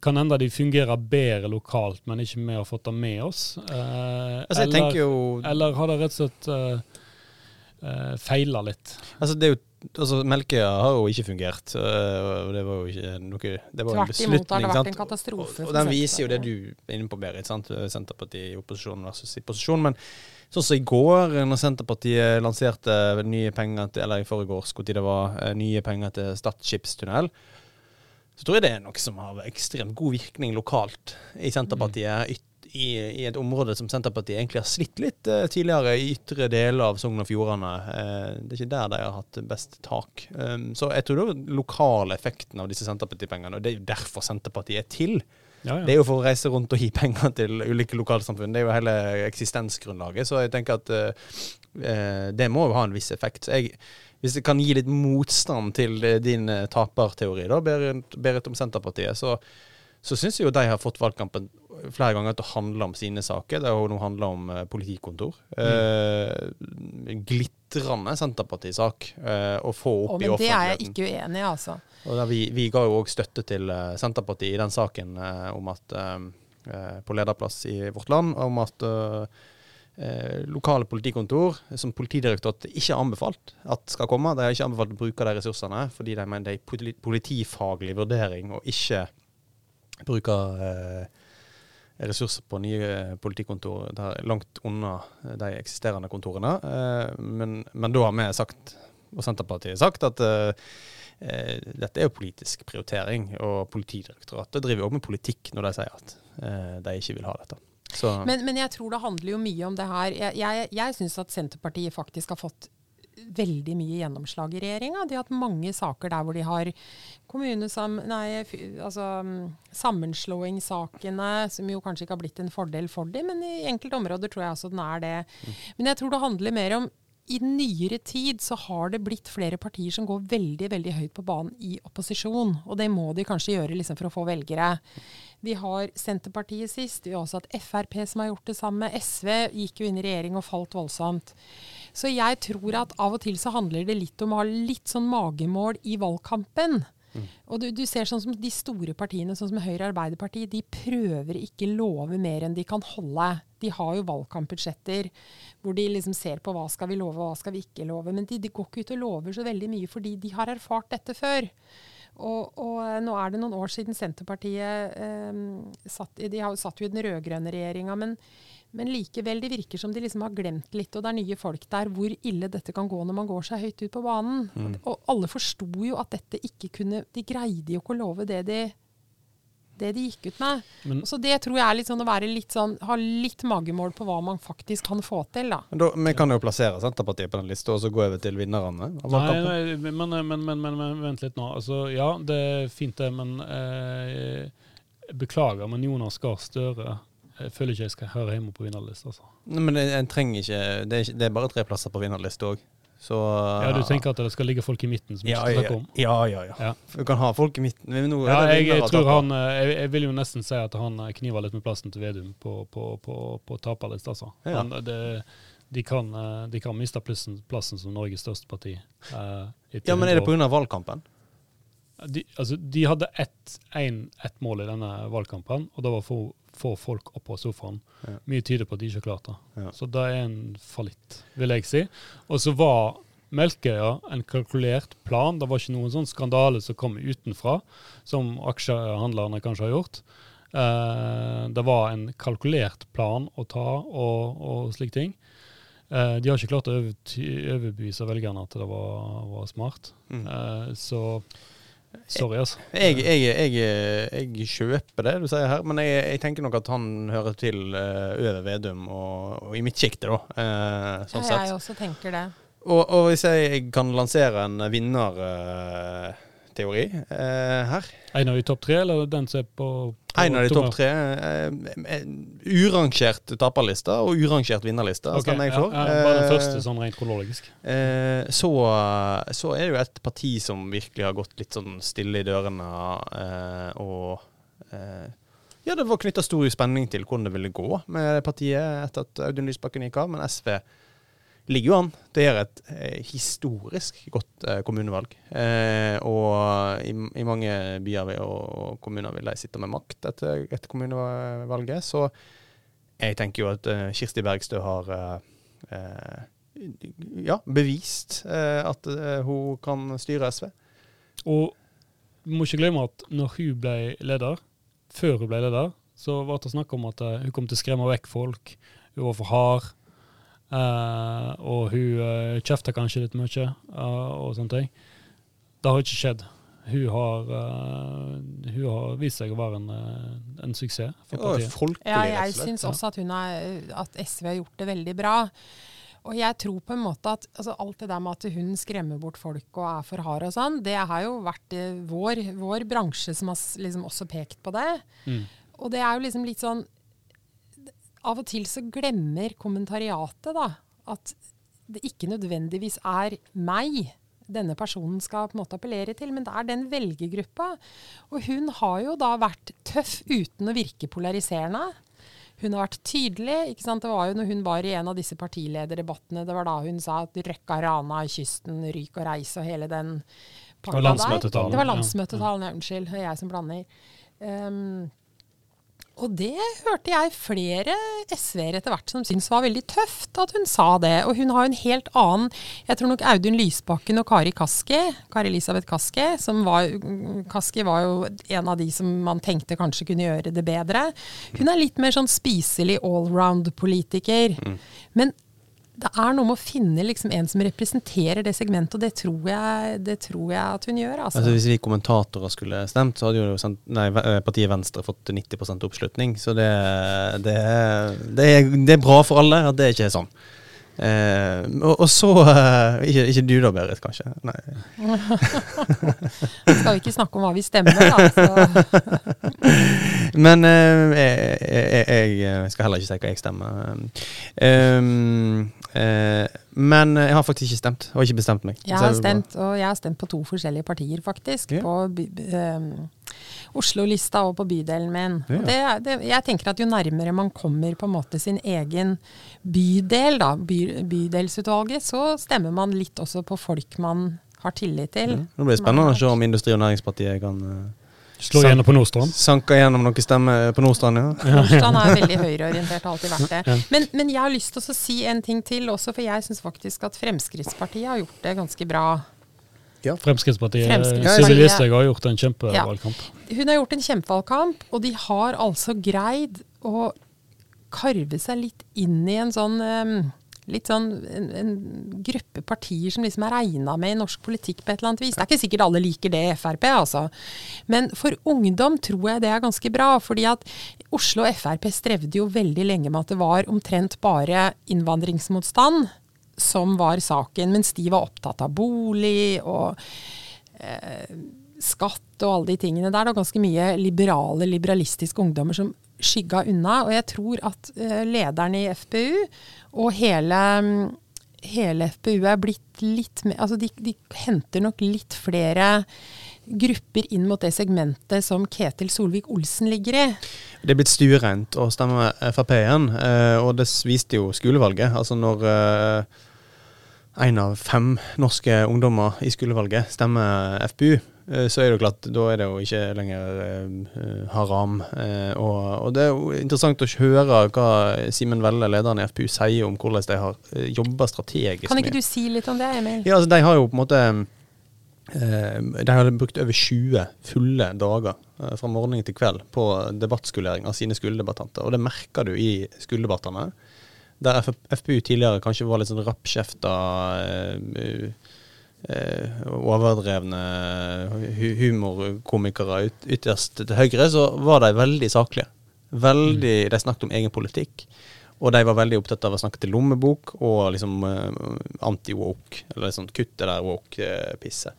kan hende de fungerer bedre lokalt, men ikke vi har fått det med oss. Eh, Altså, eller, eller har det rett og slett uh, uh, feila litt? Altså, det er jo Altså, Melkøya har jo ikke fungert. og det var jo ikke noe Det var en Tvert imot har beslutning. det vært en katastrofe. Og, og den viser jo det du er inne på, Berit. sant? Senterpartiet i opposisjon versus i posisjon. Men sånn som i går, når Senterpartiet lanserte nye penger til Eller i forgårs, tid det var eh, nye penger til Stad skipstunnel, så tror jeg det er noe som har ekstremt god virkning lokalt i Senterpartiet. I, I et område som Senterpartiet egentlig har slitt litt eh, tidligere, i ytre deler av Sogn og Fjordane. Eh, det er ikke der de har hatt best tak. Um, så jeg tror det er lokale effekten av disse Senterpartipengene, og det er jo derfor Senterpartiet er til. Ja, Det er jo for å reise rundt og gi penger til ulike lokalsamfunn. Det er jo hele eksistensgrunnlaget. Så jeg tenker at eh, det må jo ha en viss effekt. Så jeg, hvis det kan gi litt motstand til eh, din eh, taperteori, da, Berit, Berit om Senterpartiet, så, så syns jeg jo de har fått valgkampen flere ganger til å handle om sine saker. Det har nå handla om eh, politikontor. Eh, glitrende Senterpartisak eh, å få opp opp i men det er jeg ikke uenig i, altså. Og der vi, vi ga jo òg støtte til eh, Senterpartiet i den saken eh, om at eh, på lederplass i Vårt Land, om at lokale politikontor, som Politidirektoratet ikke har anbefalt at skal komme, de har ikke anbefalt å bruke de ressursene fordi de mener det er politifaglig vurdering og ikke bruke eh, ressurser på nye politikontor der langt unna de eksisterende kontorene. Eh, men, men da har vi sagt, og Senterpartiet sagt, at eh, eh, dette er jo politisk prioritering, og Politidirektoratet driver også med politikk når de sier at eh, de ikke vil ha dette. Men, men jeg tror det handler jo mye om det her. Jeg, jeg, jeg syns at Senterpartiet faktisk har fått veldig mye gjennomslag i regjeringa. De har hatt mange saker der hvor de har kommunesam... Nei, altså mm, sammenslåingssakene, som jo kanskje ikke har blitt en fordel for dem, men i enkelte områder tror jeg også den er det. Men jeg tror det handler mer om i nyere tid så har det blitt flere partier som går veldig veldig høyt på banen i opposisjon. Og det må de kanskje gjøre liksom, for å få velgere. Vi har Senterpartiet sist. Vi har også hatt Frp som har gjort det samme. SV gikk jo inn i regjering og falt voldsomt. Så jeg tror at av og til så handler det litt om å ha litt sånn magemål i valgkampen. Og du, du ser sånn som de store partiene, sånn som Høyre og Arbeiderpartiet, de prøver ikke love mer enn de kan holde. De har jo valgkampbudsjetter hvor de liksom ser på hva skal vi love og hva skal vi ikke love. Men de, de går ikke ut og lover så veldig mye fordi de har erfart dette før. Og, og eh, nå er det noen år siden Senterpartiet eh, satt, i- De har satt jo i den rød-grønne regjeringa, men, men likevel, det virker som de liksom har glemt litt, og det er nye folk der, hvor ille dette kan gå når man går seg høyt ut på banen. Og alle forsto jo at dette ikke kunne De greide jo ikke å love det de, det de gikk ut med. Men- så det tror jeg er litt sånn å være litt sånn, ha litt magemål på hva man faktisk kan få til, da. men da, vi kan jo plassere Senterpartiet på den lista, og så gå over til vinnerne Nei, nei men, men, men, men, men vent litt nå. Altså, ja, det er fint det, men eh, Beklager, men Jonas Gahr Støre jeg føler ikke jeg skal høre hjemme på vinnerlista. Altså. Nei, Men en en trenger ikke det, er ikke det er bare tre plasser på vinnerlista òg. Så Ja, du tenker at det skal ligge folk i midten som ja, skal ja, snakke om? ja, ja, ja. Ja. Du kan ha folk i midten. Men Nå Ja, jeg, jeg tror han eh, jeg, jeg vil jo nesten si at han eh, kniver litt med plassen til Vedum på, på, på, på taperlista, altså. Ja. Han, det, de, kan, eh, de kan miste plassen, plassen som Norges største parti. eh, Ja, men er 100 det pga. valgkampen? De, altså, de hadde ett et mål i denne valgkampen, og det var å få, få folk opp på sofaen. Ja. Mye tyder på at de ikke har klart det. Ja. Så det er en fallitt, vil jeg si. Og så var Melkøya en kalkulert plan. Det var ikke noen sånn skandale som kom utenfra, som aksjehandlerne kanskje har gjort. Eh, det var en kalkulert plan å ta og, og slike ting. Eh, de har ikke klart å overbevise velgerne at det var, var smart. Mm. Eh, så sorry, altså. Jeg, jeg, jeg, jeg kjøper det du sier her, men jeg, jeg tenker nok at han hører til over Vedum og, og i midtsjiktet, da. Uh, sånn Ja, jeg sett. også tenker det. Og, og hvis jeg kan lansere en vinnerteori eh, her En av de topp tre, eller den som er på, på En av de topp tre. eh, eh, urangert taperliste og urangert vinnerliste Okay, stemmer jeg for. ja, bare den Eh, første, sånn rent kronologisk. Eh, så, så er det jo et parti som virkelig har gått litt sånn stille i dørene, eh, og eh, ja, det var knytta stor spenning til hvordan det ville gå med partiet etter at Audun Lysbakken gikk av, men SV ligger jo an. Det er et eh, historisk godt eh, kommunevalg. Eh, og i, i, mange byer og kommuner vil de sitte med makt etter, etter kommunevalget. Så jeg tenker jo at eh, Kirsti Bergstø har eh, ja, bevist at hun kan styre SV. Og vi må ikke glemme at når hun ble leder, før hun ble leder, så var det snakk om at hun kom til å skremme vekk folk. Hun var for hard. Uh, og hun uh, kjefter kanskje litt mye uh, og sånne ting. Det har ikke skjedd. Hun har, uh, hun har vist seg å være en, en suksess for partiet. Ja, jeg syns også at, er, at, SV har gjort det veldig bra. Og jeg tror på en måte at altså, alt det der med at hun skremmer bort folk og er for hard og sånn, det har jo vært vår, vår bransje som har liksom også pekt på det. Mm. Og det er jo liksom litt sånn av og til så glemmer kommentariatet da, at det ikke nødvendigvis er meg denne personen skal på en måte appellere til, men det er den velgergruppa. Og hun har jo da vært tøff uten å virke polariserende. Hun har vært tydelig. ikke sant? Det var jo når hun var i en av disse partilederdebattene, det var da hun sa at røkka rana i kysten, ryk og reis og hele den pakka der. Det var landsmøtetalen. Landsmøtetalen, ja. unnskyld. Jeg som blander. Um, og det hørte jeg flere SV-ere etter hvert som syntes var veldig tøft at hun sa det. Og hun har en helt annen Jeg tror nok Audun Lysbakken og Kari Kaski, Kari Elisabeth Kaski, som var Kaski var jo en av de som man tenkte kanskje kunne gjøre det bedre. Hun er litt mer sånn spiselig allround-politiker. Mm. Men det er noe med å finne liksom en som representerer det segmentet, og det tror jeg, det tror jeg at hun gjør. Altså. Altså, hvis vi kommentatorer skulle stemt, så hadde jo sendt, nei, eh, partiet Venstre fått 90% oppslutning. Så det, det, det, er, det, er, bra for alle at det ikke er sånn. Eh, og, og, så eh, ikke, ikke, du da, Berit, kanskje? Nei. skal vi ikke snakke om hva vi stemmer, da. Men eh, jeg, jeg, skal heller ikke si hva jeg stemmer. Um, Eh, men jeg har faktisk ikke stemt, og ikke bestemt meg. Jeg har stemt, og jeg har stemt på to forskjellige partier, faktisk. Ja. På um, Oslo-lista og på bydelen min. Ja. Det, det, jeg tenker at jo nærmere man kommer på en måte sin egen bydel, da, by, bydelsutvalget, så stemmer man litt også på folk man har tillit til. Ja. Nå blir det spennende å se om Industri- og Næringspartiet kan uh, Slå igjennom på Nordstrand? Sanka gjennom noen stemmer på Nordstrand, ja. Nordstrand er veldig høyreorientert, har alltid vært det. Men, men, jeg har lyst til å si en ting til også, for jeg syns faktisk at Fremskrittspartiet har gjort det ganske bra. Ja. Fremskrittspartiet, Fremskrittspartiet Sylvi Listhaug har gjort en kjempevalgkamp. Ja. Hun har gjort en kjempevalgkamp, og de har altså greid å karve seg litt inn i en sånn um, litt sånn en, en, gruppe partier som liksom er regna med i norsk politikk på et eller annet vis. Det er ikke sikkert alle liker det i Frp, altså. Men for ungdom tror jeg det er ganske bra. fordi at Oslo Frp strevde jo veldig lenge med at det var omtrent bare innvandringsmotstand som var saken, mens de var opptatt av bolig og eh, skatt og alle de tingene der. Det var ganske mye liberale, liberalistiske ungdommer som skygga unna. Og jeg tror at eh, lederen i FPU og hele, hele FPU er blitt litt mer Altså de, de, henter nok litt flere grupper inn mot det segmentet som Ketil Solvik-Olsen ligger i. Det er blitt stuereint å stemme Frp igjen, uh, og det viste jo skolevalget. Altså når én uh, av fem norske ungdommer i skolevalget stemmer FPU, Eh, så er det jo klart, da er det jo ikke lenger haram. Og, og, det er jo interessant å høre hva Simen Velle, lederen i FPU, sier om hvordan de har jobba strategisk. Kan ikke du si litt om det, Emil? Ja, altså De har jo på en måte De hadde brukt over 20 fulle dager fra morgen til kveld på debattskolering av sine skoledebattanter. Og det merker du i skoledebattene. Der FPU tidligere kanskje var litt sånn rappkjefta Eh, overdrevne humorkomikere ut, ytterst til høyre, så var de veldig saklige. Veldig, mm. De snakket om egen politikk. Og de var veldig opptatt av å snakke til lommebok og liksom anti-woke. Eller sånn kutt det der woke-pisset.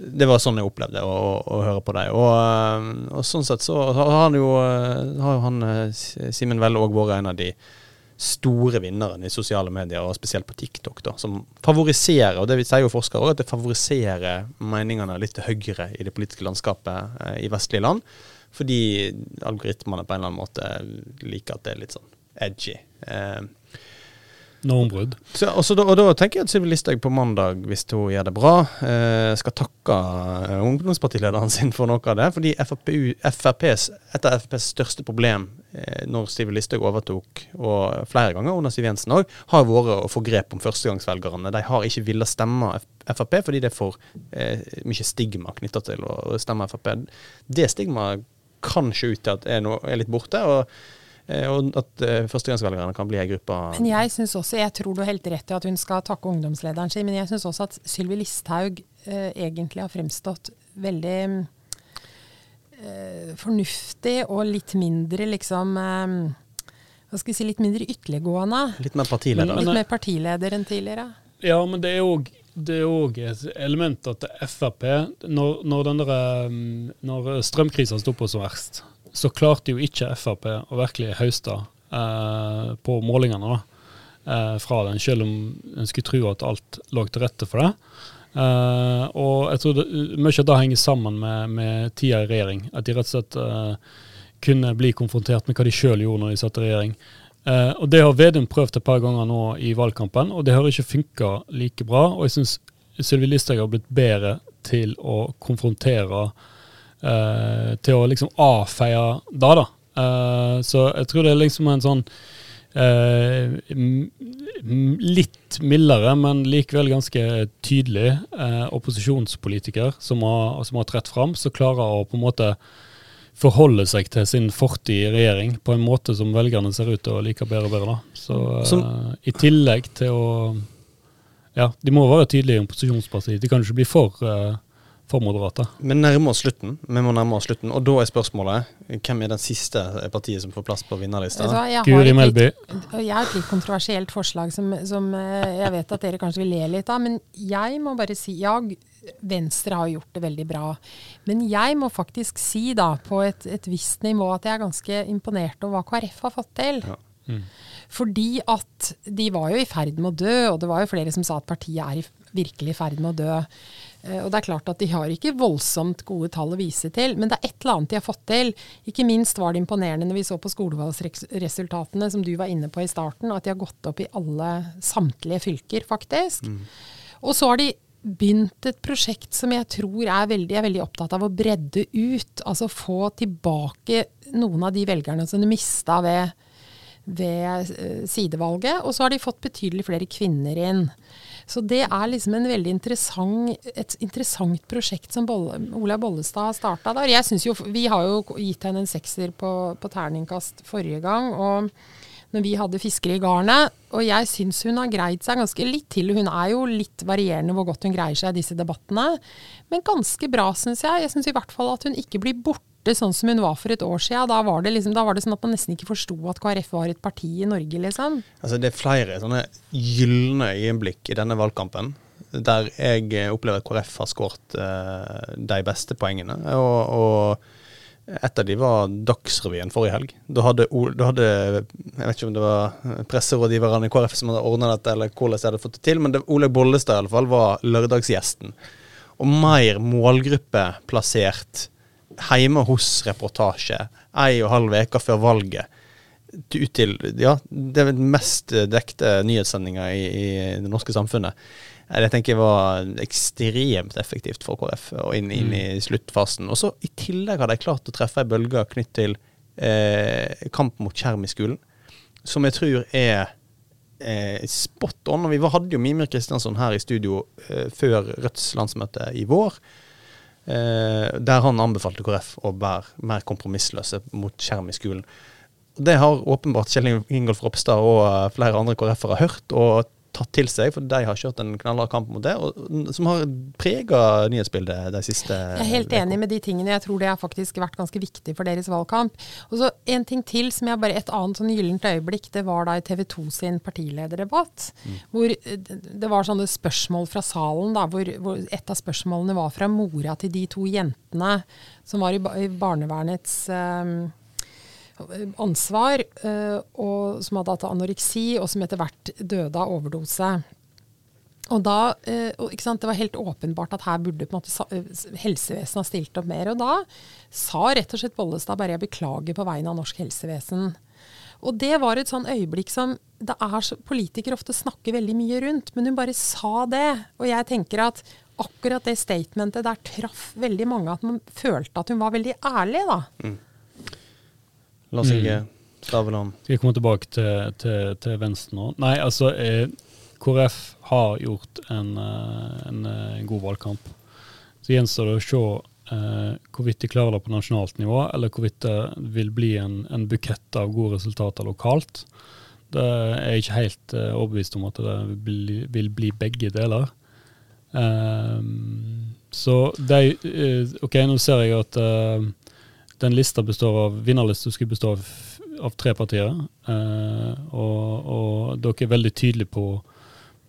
Det var sånn jeg opplevde å, å, å høre på deg. Og, uh, og, sånn sett så har han jo, har han Simen Welle òg vært en av de store vinnerne i sosiale medier, og spesielt på TikTok, da, som favoriserer, og det sier jo forskere også, at det favoriserer meningene litt til høyre i det politiske landskapet eh, i vestlige land. Fordi algoritmene på en eller annen måte liker at det er litt sånn edgy. Eh, Normbrudd. så, og, da, tenker jeg at Sylvi Listhaug på mandag, hvis hun gjør det bra, eh, skal takke eh, ungdomspartilederen sin for noe av det. Fordi FrPU, FRPs, et av FrPs største problem eh, når Sylvi Listhaug overtok, og flere ganger under Siv Jensen òg, har vært å få grep om førstegangsvelgerne. De har ikke villet stemme Frp fordi det er for eh, mye stigma knytta til å stemme Frp. Det stigmaet kan se ut til at er, no, er litt borte. og og at eh, førstegangsvelgerne kan bli ei gruppe Men jeg synes også, jeg tror du har helt rett i at hun skal takke ungdomslederen sin, men jeg syns også at Sylvi Listhaug eh, egentlig har fremstått veldig eh, fornuftig og litt mindre liksom eh, Hva skal vi si, litt mindre ytterliggående. litt mer partileder. Men- Litt mer partileder enn tidligere. Ja, men det er òg det er òg et element at Frp, når, når, um, når strømkrisa sto på som verst, så klarte jo ikke Frp å virkelig høste eh, på målingene da, eh, fra den, selv om en skulle tro at alt lå til rette for det. Eh, og jeg tror det, mye av det henger sammen med, med tida i regjering. At de rett og slett eh, kunne bli konfrontert med hva de sjøl gjorde når de satt i regjering. Eh, og Det har Vedum prøvd et par ganger nå i valgkampen, og det har ikke funka like bra. Og jeg syns Sylvi Listhaug har blitt bedre til å konfrontere, til å liksom avfeie da, da. Eh, så jeg tror det er liksom en sånn eh, m- litt mildere, men likevel ganske tydelig eh, opposisjonspolitiker som har, som har trett fram, som klarer å på en måte forholde seg til sin fortid i regjering på en måte som velgerne ser ut til å like bedre og bedre. Da. Så eh, i tillegg til å Ja, de må være tydelige i opposisjonspartiet. De kan ikke bli for, for moderate. Vi nærmer oss slutten, vi må nærme oss slutten, og da er spørsmålet hvem er den siste partiet som får plass på vinnerlista? Guri Melby. Jeg har et litt kontroversielt forslag som, som eh, jeg vet at dere kanskje vil le litt av. Men jeg må bare si ja, Venstre har gjort det veldig bra. Men jeg må faktisk si da på et, et visst nivå at jeg er ganske imponert over hva KrF har fått til. Ja. Mm. Fordi at de var jo i ferd med å dø, og det var jo flere som sa at partiet er i, virkelig i ferd med å dø. Eh, Og det er klart at De har ikke voldsomt gode tall å vise til, men det er et eller annet de har fått til. Ikke minst var det imponerende når vi så på skolevalgsresultatene, som du var inne på i starten, at de har gått opp i alle samtlige fylker, faktisk. Og så har de begynt et prosjekt som jeg tror er veldig, er veldig opptatt av å bredde ut. Altså få tilbake noen av de velgerne som de mista ved, ved eh, sidevalget. Og så har de fått betydelig flere kvinner inn. Så det er liksom interessant, et interessant prosjekt som Bolle, Ola Bollestad har starta der. Jeg jo, Vi har jo gitt henne en sekser på, på terningkast forrige gang. og når vi hadde fiskere i garnet. Og jeg syns hun har greid seg ganske litt til. Hun er jo litt varierende hvor godt hun greier seg i disse debattene. Men ganske bra, syns jeg. Jeg syns i hvert fall at hun ikke blir borte sånn som hun var for et år siden. Da var det, liksom, da var det sånn at man nesten ikke forsto at KrF var et parti i Norge, liksom. Altså, det er flere sånne gylne øyeblikk i denne valgkampen der jeg eh, opplever at KrF har skåret eh, de beste poengene. Og, og et av de var Dagsrevyen forrige helg. Da hadde, da hadde Jeg vet ikke om det var presserådgiverne i KrF som hadde ordna dette, eller hvordan de hadde fått det til, men det, Olaug Bollestad i alle fall var lørdagsgjesten. Og mer målgruppeplassert hjemme hos-reportasje ei og halv uke før valget ut til Ja, det er den mest dekte nyhetssendinga i, i det norske samfunnet. Det tenker jeg var ekstremt effektivt for KrF, og inn, inn i sluttfasen. Og så I tillegg har de klart å treffe ei bølge knytt til eh, kamp mot skjerm i skolen, som jeg tror er eh, spot on. Og vi hadde jo Mimir Kristiansson her i studio eh, før Rødts landsmøte i vår. Eh, der han anbefalte KrF å være mer kompromissløse mot skjerm i skolen. Det har åpenbart Kjell Ingolf Ropstad og eh, flere andre KrF-ere hørt og tatt til seg, for de har kjørt en knallhard kamp mot det, og, som har prega nyhetsbildet de siste Jeg er helt enig med de tingene. Jeg tror det har faktisk vært ganske viktig for deres valgkamp. Og så En ting til som jeg bare Et annet sånn gyllent øyeblikk, det var da i TV 2 sin partilederdebatt. Hvor eh, det var sånne spørsmål fra salen, da, hvor, hvor et av spørsmålene var fra mora til de to jentene som var i, barnevernets eh, ansvar, eh, og som hadde hatt anoreksi, og som etter hvert døde av overdose. Og da, eh, sant, Det var helt åpenbart at her burde måte eh, helsevesenet ha stilt opp mer. Og da sa rett og slett Bollestad bare 'jeg beklager på vegne av norsk helsevesen'. Og det var et sånn øyeblikk som det er så, Politikere ofte snakker veldig mye rundt, men hun bare sa det. Og jeg tenker at akkurat det statementet der traff veldig mange. At man følte at hun var veldig ærlig, da. Lars Mm. Inge Staveland. Skal jeg komme tilbake til, til, til Venstre nå? Nei, altså eh, KrF har gjort en, eh, en, eh, en god valgkamp. Så gjenstår det å se eh, hvorvidt de klarer det på nasjonalt nivå, eller hvorvidt det vil bli en, en bukett av gode resultater lokalt. Det er jeg ikke helt eh, overbevist om at det vil bli, vil bli begge deler. Um, så de eh, OK, nå ser jeg at eh, den lista består av Vinnerlista skulle bestå av, av tre partier. eh, og, og dere er veldig tydelige på,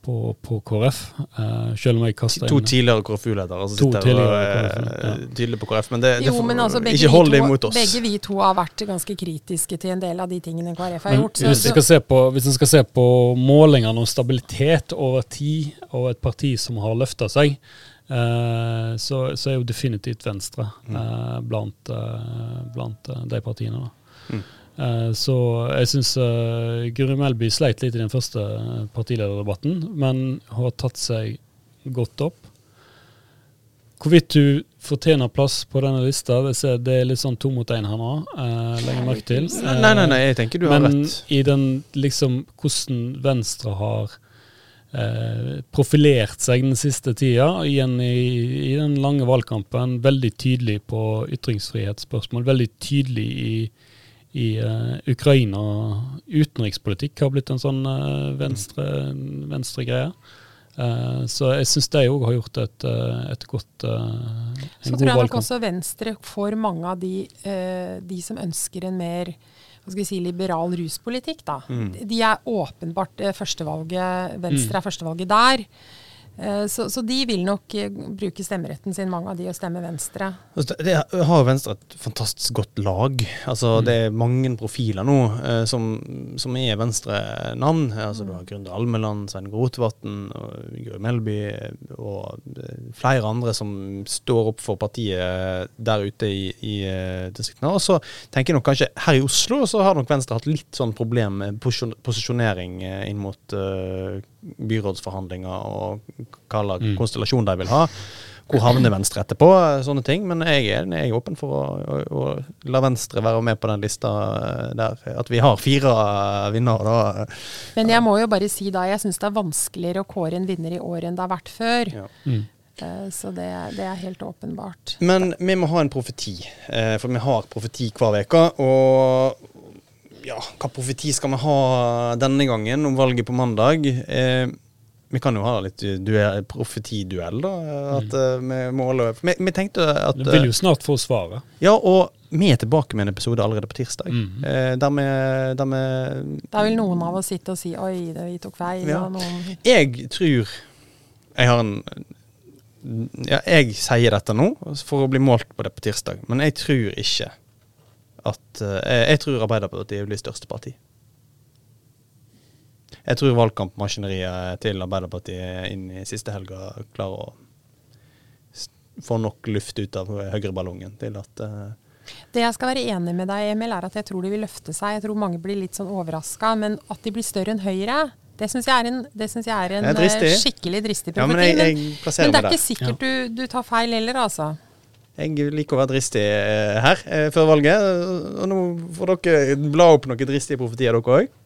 på, på KrF, eh, selv om jeg kaster To inn tidligere KrFU-ledere som sitter og er ja. tydelige på KrF. Men det, det Jo, får- men altså ikke hold det imot oss. begge vi to har vært ganske kritiske til en del av de tingene KrF har Men gjort. Så, hvis en skal, se på- hvis en skal se på målingene om stabilitet over tid, og et parti som har løfta seg, eh, så, så er jo definitivt Venstre eh, blant, eh, blant eh, de partiene. Mm. Eh, så jeg syns uh, Guri Melby sleit litt i den første eh, partilederdebatten, men har tatt seg godt opp. Hvorvidt du fortjener plass på denne lista, det, ser, det er litt sånn to mot én her nå. Uh, legger merke til. Nei, nei, nei, jeg tenker du har Men rett. i den liksom hvordan Venstre har eh, profilert seg den siste tida, igjen i, i den lange valgkampen, veldig tydelig på ytringsfrihetsspørsmål, veldig tydelig i, i uh, Ukraina. Utenrikspolitikk har blitt en sånn uh, venstre, venstre greie. Så jeg syns de òg har gjort et, et godt en så god tror jeg nok også Venstre for mange av de, de som ønsker en mer hva skal vi si, liberal ruspolitikk, da. Mm. De er åpenbart eh, førstevalget, Venstre er førstevalget der. Eh, så, så de vil nok eh, bruke stemmeretten sin, mange av de, og stemme Venstre. Altså, Det har Venstre et fantastisk godt lag. Altså, Mm. Det er mange profiler nå eh, som, som er Venstre-navn. Altså, du har Grunde Almeland, Svein Rotevatn, Guri Melby og flere andre som står opp for partiet der ute i, i distriktene. Og så tenker jeg nok kanskje her i Oslo så har nok Venstre hatt litt sånn problem med posisjonering inn mot uh, byrådsforhandlinger og hva slags Mm. konstellasjon de vil ha. Hvor havner Venstre etterpå? Sånne ting. Men jeg er, jeg er åpen for å, å, å la Venstre være med på den lista eh, der. At vi har fire vinnere, da. Men jeg må jo bare si da, jeg syns det er vanskeligere å kåre en vinner i år enn det har vært før. Ja. Mm. Eh, Så det, det er helt åpenbart. Men vi må ha en profeti, eh, for vi har profeti hver uke. Og ja, hva profeti skal vi ha denne gangen om valget på mandag? Eh, vi kan jo ha litt profetiduell, da. At eh, vi måler vi, vi tenkte at Du vil jo snart få svaret. Ja, og vi er tilbake med en episode allerede på tirsdag. Mm. Eh, der vi, der vil noen av oss sitte og si 'oi, det, vi tok feil', Ja. noen Jeg tror Jeg har en Ja, jeg sier dette nå for å bli målt på det på tirsdag, men jeg tror ikke at eh, Jeg tror Arbeiderpartiet blir største parti. Jeg tror valgkampmaskineriet til Arbeiderpartiet inn i siste helga klarer å få nok luft ut av høyreballongen til at eh, Det jeg skal være enig med deg, Emil, er at jeg tror de vil løfte seg. Jeg tror mange blir litt sånn overraska, men at de blir større enn Høyre, det syns jeg er en, det synes jeg er en Det er dristig. eh, skikkelig dristig Ja, men jeg, jeg, Men, men, det er ikke der. sikkert du, du tar feil heller, altså. Jeg liker å være dristig eh, her før valget. Og nå får dere bla opp noen dristige profetier, dere òg. Ja,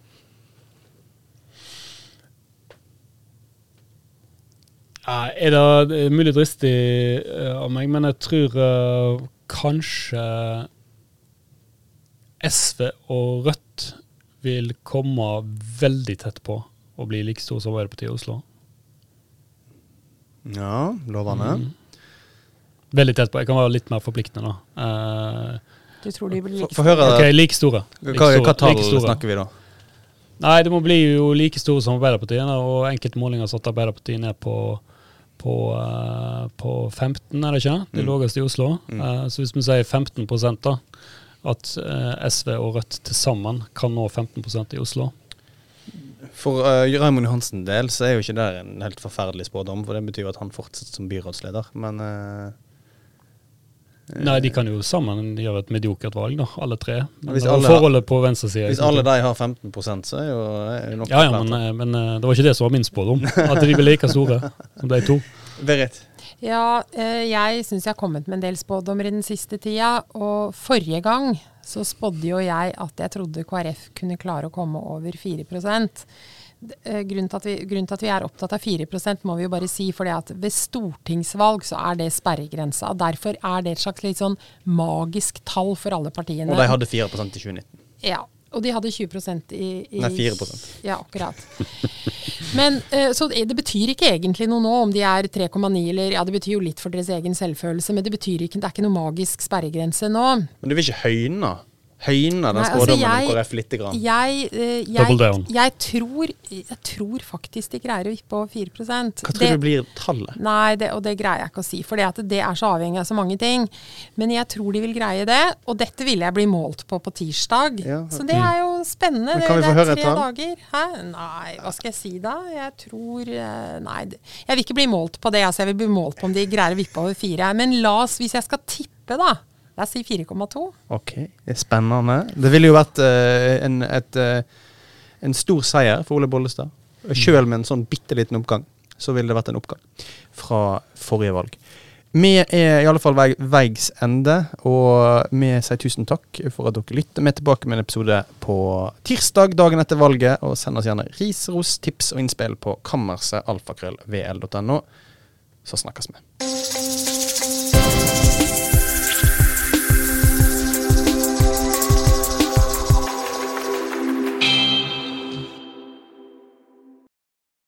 er det, det er mulig dristig eh, av meg, men jeg tror eh, kanskje SV og Rødt vil komme veldig tett på å bli like stor som Arbeiderpartiet i Oslo. Ja, lovende. Mm. Veldig tett på. Jeg kan være litt mer forpliktende, da. Uh, Du tror de blir like få høre OK, like store. Like hva, store. hva tall Like snakker vi da? Nei, det må bli jo like store som Arbeiderpartiet, og enkelte målinger satte Arbeiderpartiet ned på, på, eh, på 15, er det ikke? Det Mm. laveste i Oslo. Mm. Eh, så hvis vi sier 15 da, at eh, SV og Rødt til sammen kan nå 15% i Oslo For uh, Raymond Johansen del så er jo ikke det en helt forferdelig spådom, for det betyr jo at han fortsetter som byrådsleder, men uh, Nei, de kan jo sammen gjøre et mediokert valg, da, alle tre. Men Hvis alle forholdet på venstresida Hvis alle de har 15% så er jo, er jo nok Ja, ja, men, eh, men eh, det var ikke det som var min spådom. At de blir like store som de to. Berit. Ja, eh, jeg syns jeg har kommet med en del spådommer i den siste tida. Og forrige gang så spådde jo jeg at jeg trodde KrF kunne klare å komme over 4 D- eh, grunnen til, at vi, grunnen til at vi er opptatt av 4% må vi jo bare si, for ved stortingsvalg så er det sperregrensa. Derfor er det et slags litt sånn magisk tall for alle partiene. Og de hadde 4% i 2019. Ja, og de hadde 20 i, i Nei, 4% Ja, akkurat. Men, eh, så det det betyr ikke egentlig noe nå om de er 3,9 eller Ja, det betyr jo litt for deres egen selvfølelse, men det betyr ikke, det er ikke noe magisk sperregrense nå. Men du vil ikke høyne Høyne den altså, spådommen jeg- om KrF litt? grann? Jeg, eh, jeg, down. jeg, tror, jeg tror faktisk de greier å vippe over 4 Hva tror Det- du blir tallet? Nei, det, og det greier jeg ikke å si, for det er så avhengig av så mange ting. Men jeg tror de vil greie det, og dette vil jeg bli målt på på tirsdag. Ja. Så det er jo spennende. Det, kan vi det få er tre dager. Hæ? Nei, hva skal jeg si da? Jeg tror eh, Nei, jeg vil ikke bli målt på det. Altså, jeg vil bli målt på om de greier å vippe over fire. Men la oss, hvis jeg skal tippe, da La oss si 4,2. Ok, det er spennende. Det ville jo vært uh, en, et, uh, en stor seier for Ole Bollestad. Sjøl med en sånn bitte liten oppgang, så ville det vært en oppgang fra forrige valg. Vi er i alle fall vei, veis ende, og vi sier tusen takk for at dere lytter. Vi er tilbake med en episode på tirsdag, dagen etter valget. Og send oss gjerne ris, ros, tips og innspill på kammersetalfakrøllvl.no. Så snakkes vi.